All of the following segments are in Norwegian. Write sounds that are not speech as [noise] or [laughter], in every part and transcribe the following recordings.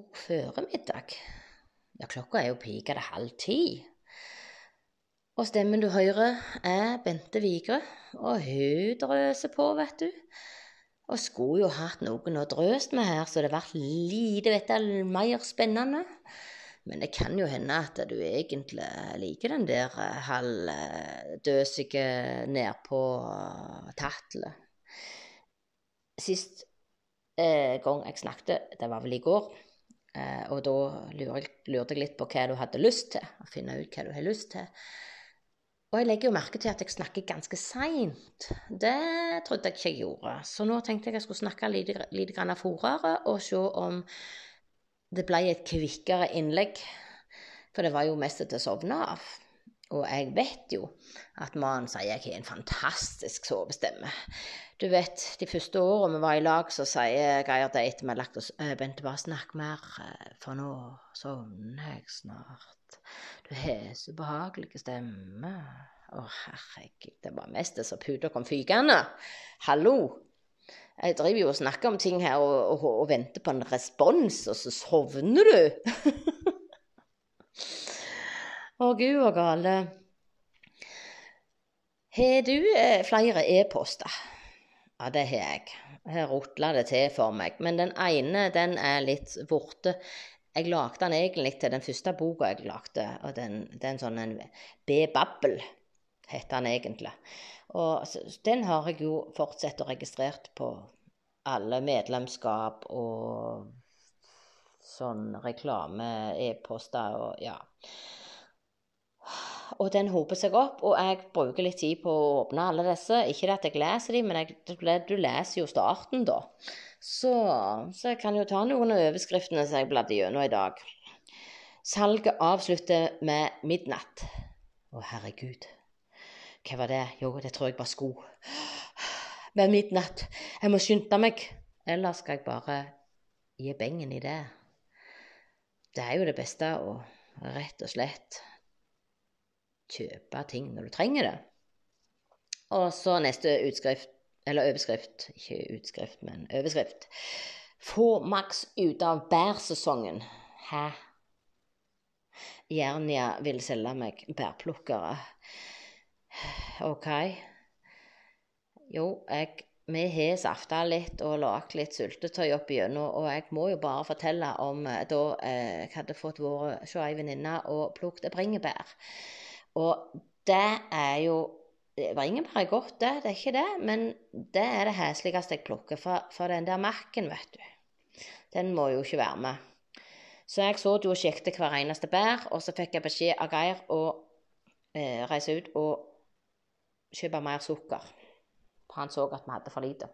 God føremiddag. Ja, klokka er jo pikete halv ti. Og stemmen du hører, er Bente Vigre, og hun drøser på, vet du. Og skulle jo hatt noen å drøse med her, så det ble lite vet du, mer spennende. Men det kan jo hende at du egentlig liker den der halvdøsige nedpå tatlet. Sist eh, gang jeg snakket, det var vel i går, eh, og da lurte jeg litt på hva du hadde lyst til. Å finne ut hva du har lyst til. Og jeg legger jo merke til at jeg snakker ganske seint. Det trodde jeg ikke jeg gjorde. Så nå tenkte jeg jeg skulle snakke litt, litt fortere og se om det ble et kvikkere innlegg. For det var jo mest til å sovne av. Og jeg vet jo at mannen sier jeg har en fantastisk sovestemme. Du vet, de første årene vi var i lag, så sier Geir det etter vi har lagt oss øh, Bente, bare snakk mer, øh, for nå sovner jeg snart. Du har så behagelig stemme. Å, herregud, det var mest det som puta kom fykende. Hallo! Jeg driver jo og snakker om ting her og, og, og venter på en respons, og så sovner du! [laughs] Å, gud og gale. Har du eh, flere e-poster? Ja, det har jeg. Her rotler det til for meg. Men den ene, den er litt borte. Jeg lagde den egentlig til den første boka jeg lagde, og den, den sånn en B-babbel heter den egentlig. Og den har jeg jo fortsatt og registrert på alle medlemskap og sånn reklame-e-poster og ja og den hoper seg opp. Og jeg bruker litt tid på å åpne alle disse. Ikke at jeg leser dem, men jeg, du leser jo starten, da. Så, så, jeg kan jo ta noen av overskriftene som jeg bladde gjennom i dag. Salget avslutter med midnatt. Å, herregud. Hva var det? Jo, det tror jeg var sko. Med midnatt. Jeg må skynde meg. Eller skal jeg bare gi bengen i det? Det er jo det beste å rett og slett kjøpe ting når du trenger det. Og så neste utskrift, eller overskrift, ikke utskrift, men overskrift. Få maks ut av bærsesongen. Hæ? Jernia vil selge meg bærplukkere. OK. Jo, jeg, vi har safta litt og lagd litt syltetøy opp igjennom, og jeg må jo bare fortelle om eh, da eh, jeg hadde fått vært hos ei venninne og plukket bringebær. Og det er jo Bringebær er godt, det, det er ikke det, men det er det hesligste jeg plukker. For, for, den der marken, vet du, den må jo ikke være med. Så jeg så jo og sjekket hver eneste bær, og så fikk jeg beskjed av Geir å eh, reise ut og kjøpe mer sukker. For han så at vi hadde for lite.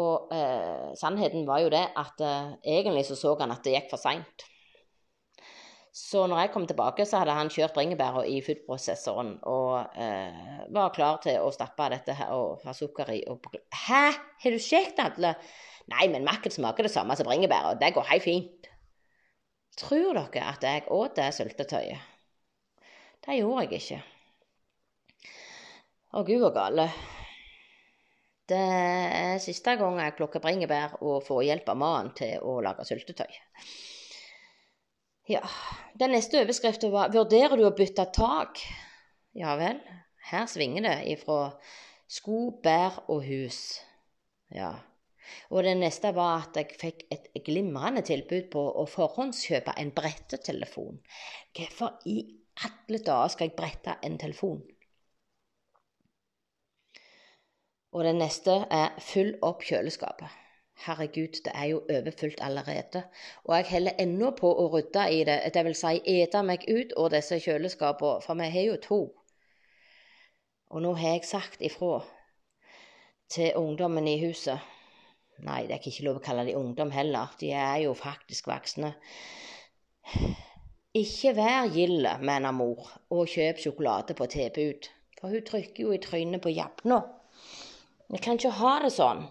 Og eh, sannheten var jo det at eh, egentlig så så han at det gikk for seint. Så når jeg kom tilbake, så hadde han kjørt bringebæra i foodprosessoren og eh, var klar til å stappe dette her og ha sukker i. Og Hæ, har du sjekket alle? Nei, men makken smaker det samme som bringebær, og det går helt fint. Tror dere at jeg åt det syltetøyet? Det gjorde jeg ikke. Å gud og gale. Det er siste gang jeg plukker bringebær og får hjelp av mannen til å lage syltetøy. Ja, Den neste overskriften var 'Vurderer du å bytte tak?' Ja vel. Her svinger det ifra sko, bær og hus. Ja. Og det neste var at jeg fikk et glimrende tilbud på å forhåndskjøpe en brettetelefon. Hvorfor i alle dager skal jeg brette en telefon? Og det neste er fyll opp kjøleskapet. Herregud, det er jo overfylt allerede. Og jeg holder ennå på å rydde i det, vil si ete meg ut av disse kjøleskapene, for vi har jo to. Og nå har jeg sagt ifra til ungdommen i huset Nei, det er ikke lov å kalle de ungdom heller, de er jo faktisk voksne. Ikke vær gild, mener mor, og kjøp sjokolade på tilbud, for hun trykker jo i trynet på Japna. Vi kan ikke ha det sånn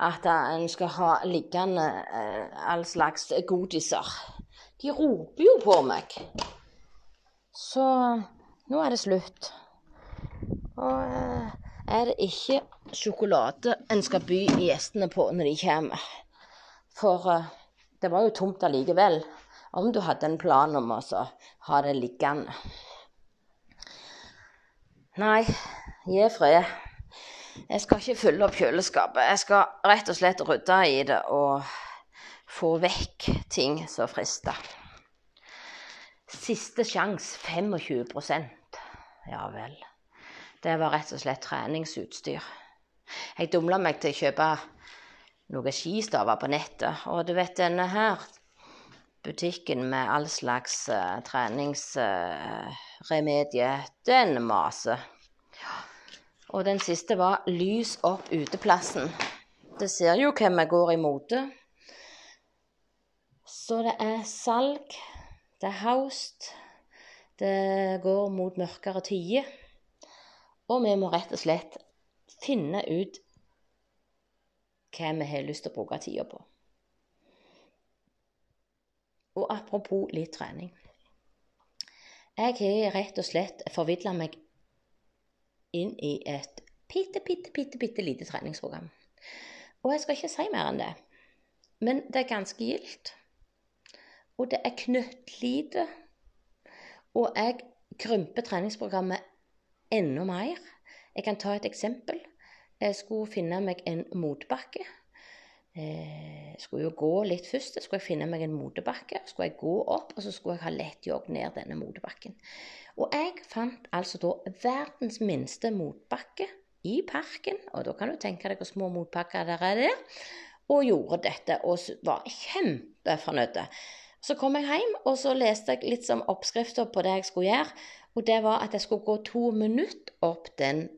at en skal ha liggende eh, all slags godiser. De roper jo på meg. Så nå er det slutt. Og eh, er det ikke sjokolade en skal by gjestene på når de kommer. For eh, det var jo tomt allikevel. Om du hadde en plan om å ha det liggende. Nei, gi fred. Jeg skal ikke fylle opp kjøleskapet. Jeg skal rett og slett rydde i det og få vekk ting som frister. Siste sjanse 25% Ja vel. Det var rett og slett treningsutstyr. Jeg dumla meg til å kjøpe noen skistaver på nettet. Og du vet denne her butikken med all slags uh, treningsremedier, uh, den maser. Og den siste var 'Lys opp uteplassen'. Det ser jo hvem vi går i mote. Så det er salg, det er haust, det går mot mørkere tider. Og vi må rett og slett finne ut hva vi har lyst til å bruke tida på. Og apropos litt trening. Jeg har rett og slett forvidla meg inn i et bitte, bitte, bitte, bitte lite treningsprogram. Og jeg skal ikke si mer enn det. Men det er ganske gildt. Og det er knøttlite. Og jeg krymper treningsprogrammet enda mer. Jeg kan ta et eksempel. Jeg skulle finne meg en motbakke. Eh, skulle jo gå litt først. Så skulle jeg finne meg en motebakke. Skulle jeg gå opp, og så skulle jeg ha lett jogg ned denne motebakken. Og jeg fant altså da verdens minste motbakke i parken. Og da kan du tenke deg hvor små motbakker der er der. Og gjorde dette og var kjempefornøyd. Så kom jeg hjem, og så leste jeg litt som oppskrifter på det jeg skulle gjøre. Og det var at jeg skulle gå to minutter opp den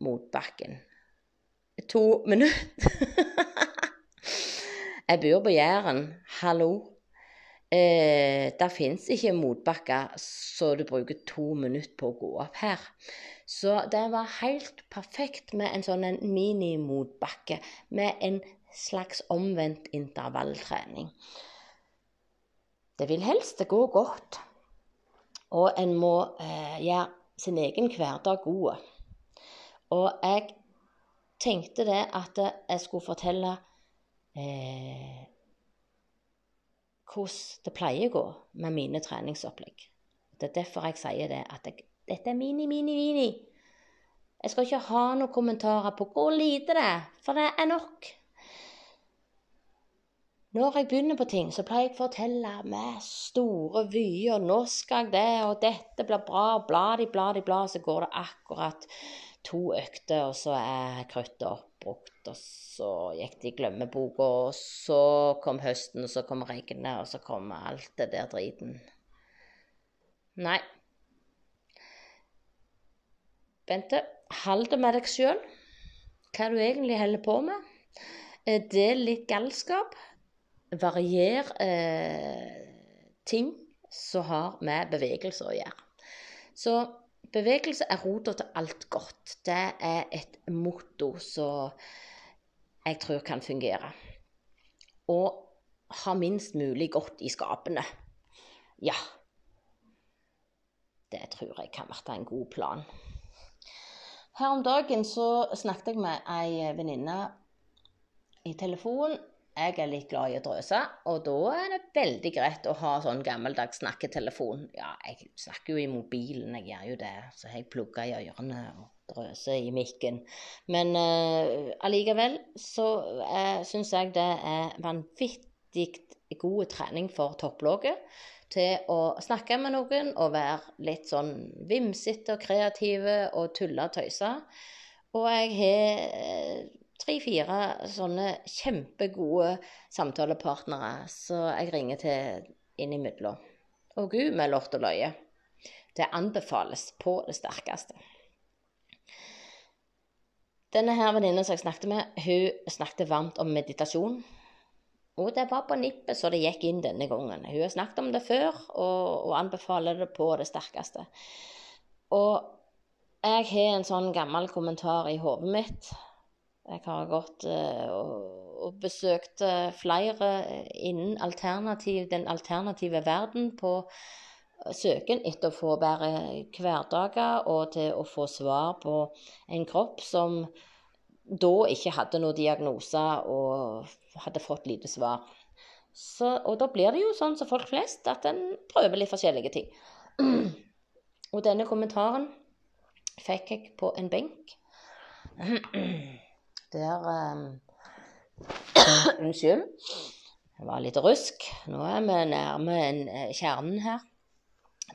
motbakken. To minutter. [laughs] jeg bor på Jæren. Hallo. Eh, det fins ikke motbakker så du bruker to minutter på å gå opp her. Så det var helt perfekt med en sånn minimotbakke med en slags omvendt intervalltrening. Det vil helst gå godt, og en må eh, gjøre sin egen hverdag god. Og jeg tenkte det at jeg skulle fortelle eh, hvordan det pleier å gå med mine treningsopplegg. Det er derfor jeg sier det, at jeg, dette er mini, mini, mini. Jeg skal ikke ha noen kommentarer på hvor lite det er, for det er nok. Når jeg begynner på ting, så pleier jeg å fortelle med store vyer. 'Nå skal jeg det, og dette blir bra.' Blad i blad i blad, så går det akkurat to økter, og så er kruttet oppbrukt. Og så gikk det i glemmeboka, og så kom høsten, og så kom regnet, og så kom alt det der driten. Nei. Bente, hold det med deg sjøl. Hva du egentlig holder på med. Er litt galskap? varier eh, ting som har med bevegelse å gjøre. Så bevegelse er rota til alt godt. Det er et motto som jeg tror kan fungere. Og ha minst mulig godt i skapene. Ja. Det tror jeg kan være en god plan. Her om dagen så snakket jeg med ei venninne i telefon jeg er litt glad i å drøse, og da er det veldig greit å ha sånn gammeldags snakketelefon. Ja, jeg snakker jo i mobilen, jeg gjør jo det, så jeg plugger i ørene og drøser i mikken. Men uh, allikevel så uh, syns jeg det er vanvittig god trening for topplogget til å snakke med noen og være litt sånn vimsete og kreative og tulle og tøyse. Og jeg har tre-fire sånne kjempegode samtalepartnere så jeg ringer til innimellom. Og gud, med lort og løye. Det anbefales på det sterkeste. Denne her venninnen som jeg snakket med, hun snakket varmt om meditasjon. Og det var på nippet så det gikk inn denne gangen. Hun har snakket om det før og, og anbefaler det på det sterkeste. Og jeg har en sånn gammel kommentar i hodet mitt jeg har gått uh, og, besøkt flere innen alternativ, den alternative verden på søken etter å få bedre hverdager og til å få svar på en kropp som da ikke hadde noen diagnoser og hadde fått lite svar. Så, og da blir det jo sånn som folk flest, at en prøver litt forskjellige ting. Og denne kommentaren fikk jeg på en benk der um, [clears throat] Unnskyld. Det var litt rusk. Nå er vi nærme eh, kjernen her.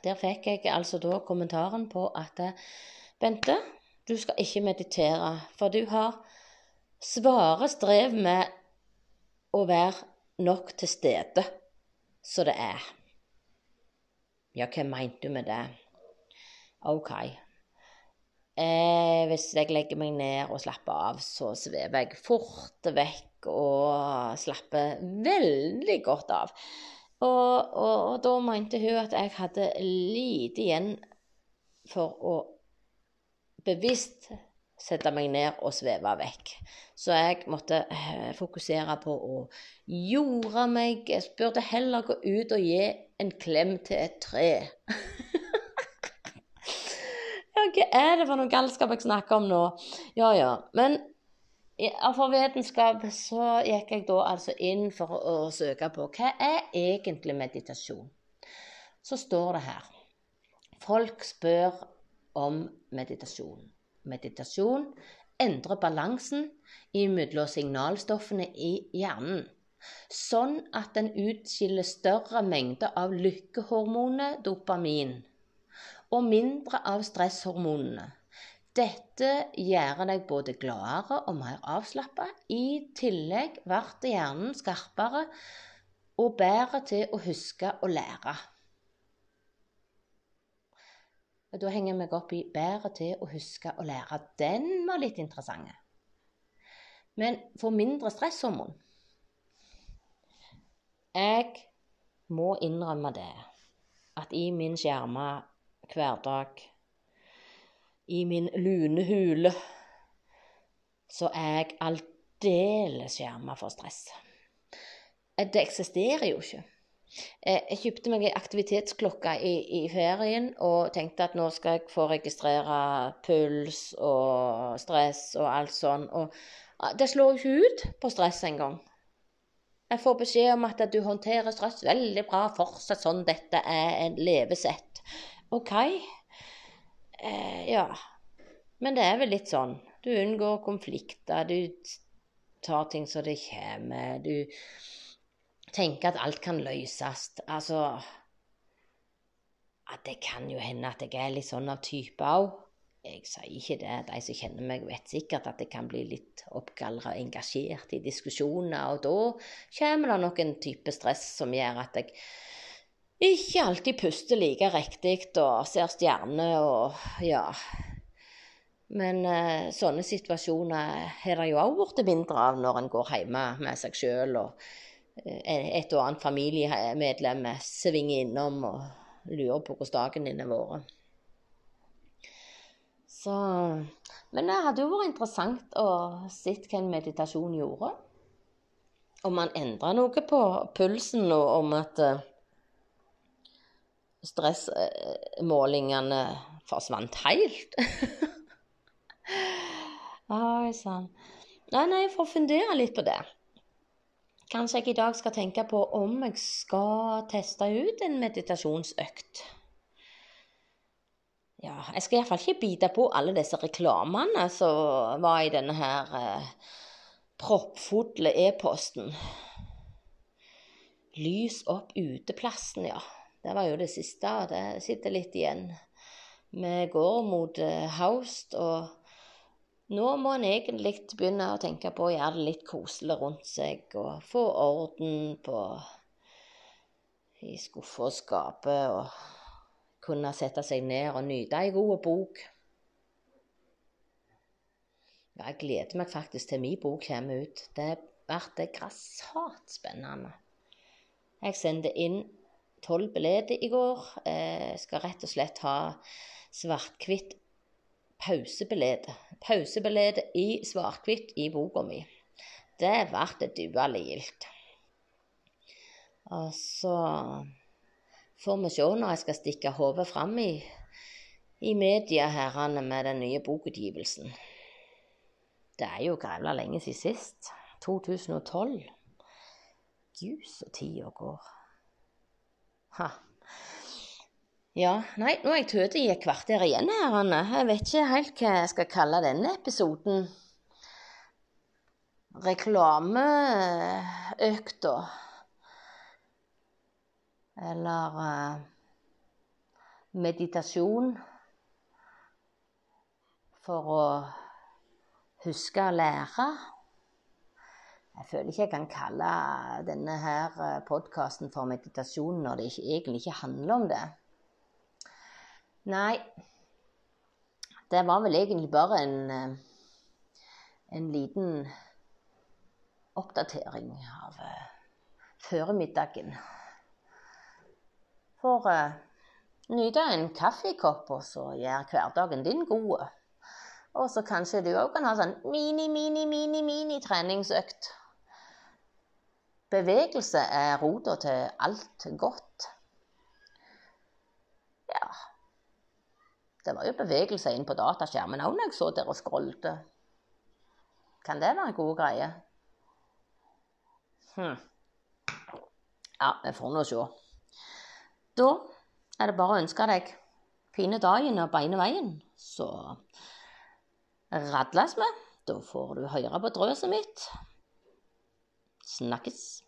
Der fikk jeg altså da kommentaren på at Bente, du skal ikke meditere, for du har svare strev med å være nok til stede som det er. Ja, hva mente du med det? OK. Eh, hvis jeg legger meg ned og slapper av, så svever jeg fort vekk og slapper veldig godt av. Og, og, og da mente hun at jeg hadde lite igjen for å bevisst sette meg ned og sveve vekk. Så jeg måtte eh, fokusere på å jorde meg. Jeg burde heller gå ut og gi en klem til et tre. [laughs] hva er det for noe galskap jeg snakker om nå? Ja, ja. Men for vitenskap så gikk jeg da altså inn for å, å søke på hva er egentlig meditasjon. Så står det her Folk spør om meditasjon. Meditasjon endrer balansen mellom signalstoffene i hjernen, sånn at den utskiller større mengder av lykkehormonet dopamin og mindre av stresshormonene. Dette gjør deg både gladere og mer avslappa. I tillegg blir hjernen skarpere og bedre til å huske og lære. Og da henger jeg meg opp i 'bedre til å huske og lære'. Den var litt interessant. Men for mindre stresshormon Jeg må innrømme det at i min skjerma hverdag i min lune hule, så er jeg aldeles skjerma for stress. Eh, det eksisterer jo ikke. Eh, jeg kjøpte meg ei aktivitetsklokke i, i, ferien og tenkte at nå skal jeg få registrere puls og stress og alt sånn. Og ah, det slår jo ikke ut på stress engang. Jeg får beskjed om at du håndterer stress veldig bra. Fortsett sånn. Dette er en levesett. OK, Eh, ja. Men det er vel litt sånn. Du unngår konflikter. Du tar ting som det kommer. Du tenker at alt kan løses. Altså at Det kan jo hende at jeg er litt sånn av type òg. Jeg sier ikke det. De som kjenner meg, vet sikkert at jeg kan bli litt oppgallra og engasjert i diskusjoner. Og da kommer det nok en type stress som gjør at jeg ikke alltid puster like riktig og ser stjerner og ja. Men eh, sånne situasjoner har det jo òg blitt mindre av når en går hjemme med seg sjøl og eh, et og annet familiemedlem svinger innom og lurer på hvordan dagen din har vært. Så Men det hadde jo vært interessant å se hva en meditasjon gjorde. Om man endra noe på pulsen, og om at eh, stressmålingene forsvant helt. [laughs] Oi sann. Nei, nei, jeg får fundere litt på det. Kanskje jeg i dag skal tenke på om jeg skal teste ut en meditasjonsøkt. Ja, jeg skal iallfall ikke bite på alle disse reklamene som var i denne her eh, proppfulle e-posten. Lys opp uteplassen, ja. Det var jo det siste, og det sitter litt igjen. Vi går mot haust, og nå må en egentlig begynne å tenke på å gjøre det litt koselig rundt seg og få orden på i skuffer og skapet og kunne sette seg ned og nyte ei god bok. Jeg gleder meg faktisk til min bok kommer ut. Det blir grassat spennende. Jeg sender inn tolv billetter i går. Jeg eh, skal rett og slett ha svart-hvitt pausebillett. Pausebillett i svart-hvitt i boka mi. Det ble duelig gildt. Og så får vi se når jeg skal stikke hodet fram i, i media herrene med den nye bokutgivelsen. Det er jo grevla lenge siden sist. 2012. Gud, så tida går. Ha. Ja, nei, nå er jeg tøt i et kvarter igjen her, Anne. Jeg vet ikke helt hva jeg skal kalle denne episoden. Reklameøkta. Eller uh, meditasjon for å huske å lære. Jeg føler ikke jeg kan kalle denne her eh, podkasten for meditasjon når det ikke, egentlig ikke handler om det. Nei, det var vel egentlig bare en, eh, en liten oppdatering av uh, føremiddagen. For uh, nyte en kaffekopp, og så gjør hverdagen din god. Og så kanskje du òg kan ha sånn mini, mini, mini, Bevegelse er rota til alt godt. Ja Det var jo bevegelse inn på dataskjermen òg når jeg så der og scrollte. Kan det være en god greie? Hm. Ja, vi får nå se. Da er det bare å ønske deg fine dagen og beine veien, så radles vi. Da får du høre på drøset mitt. Snakkes.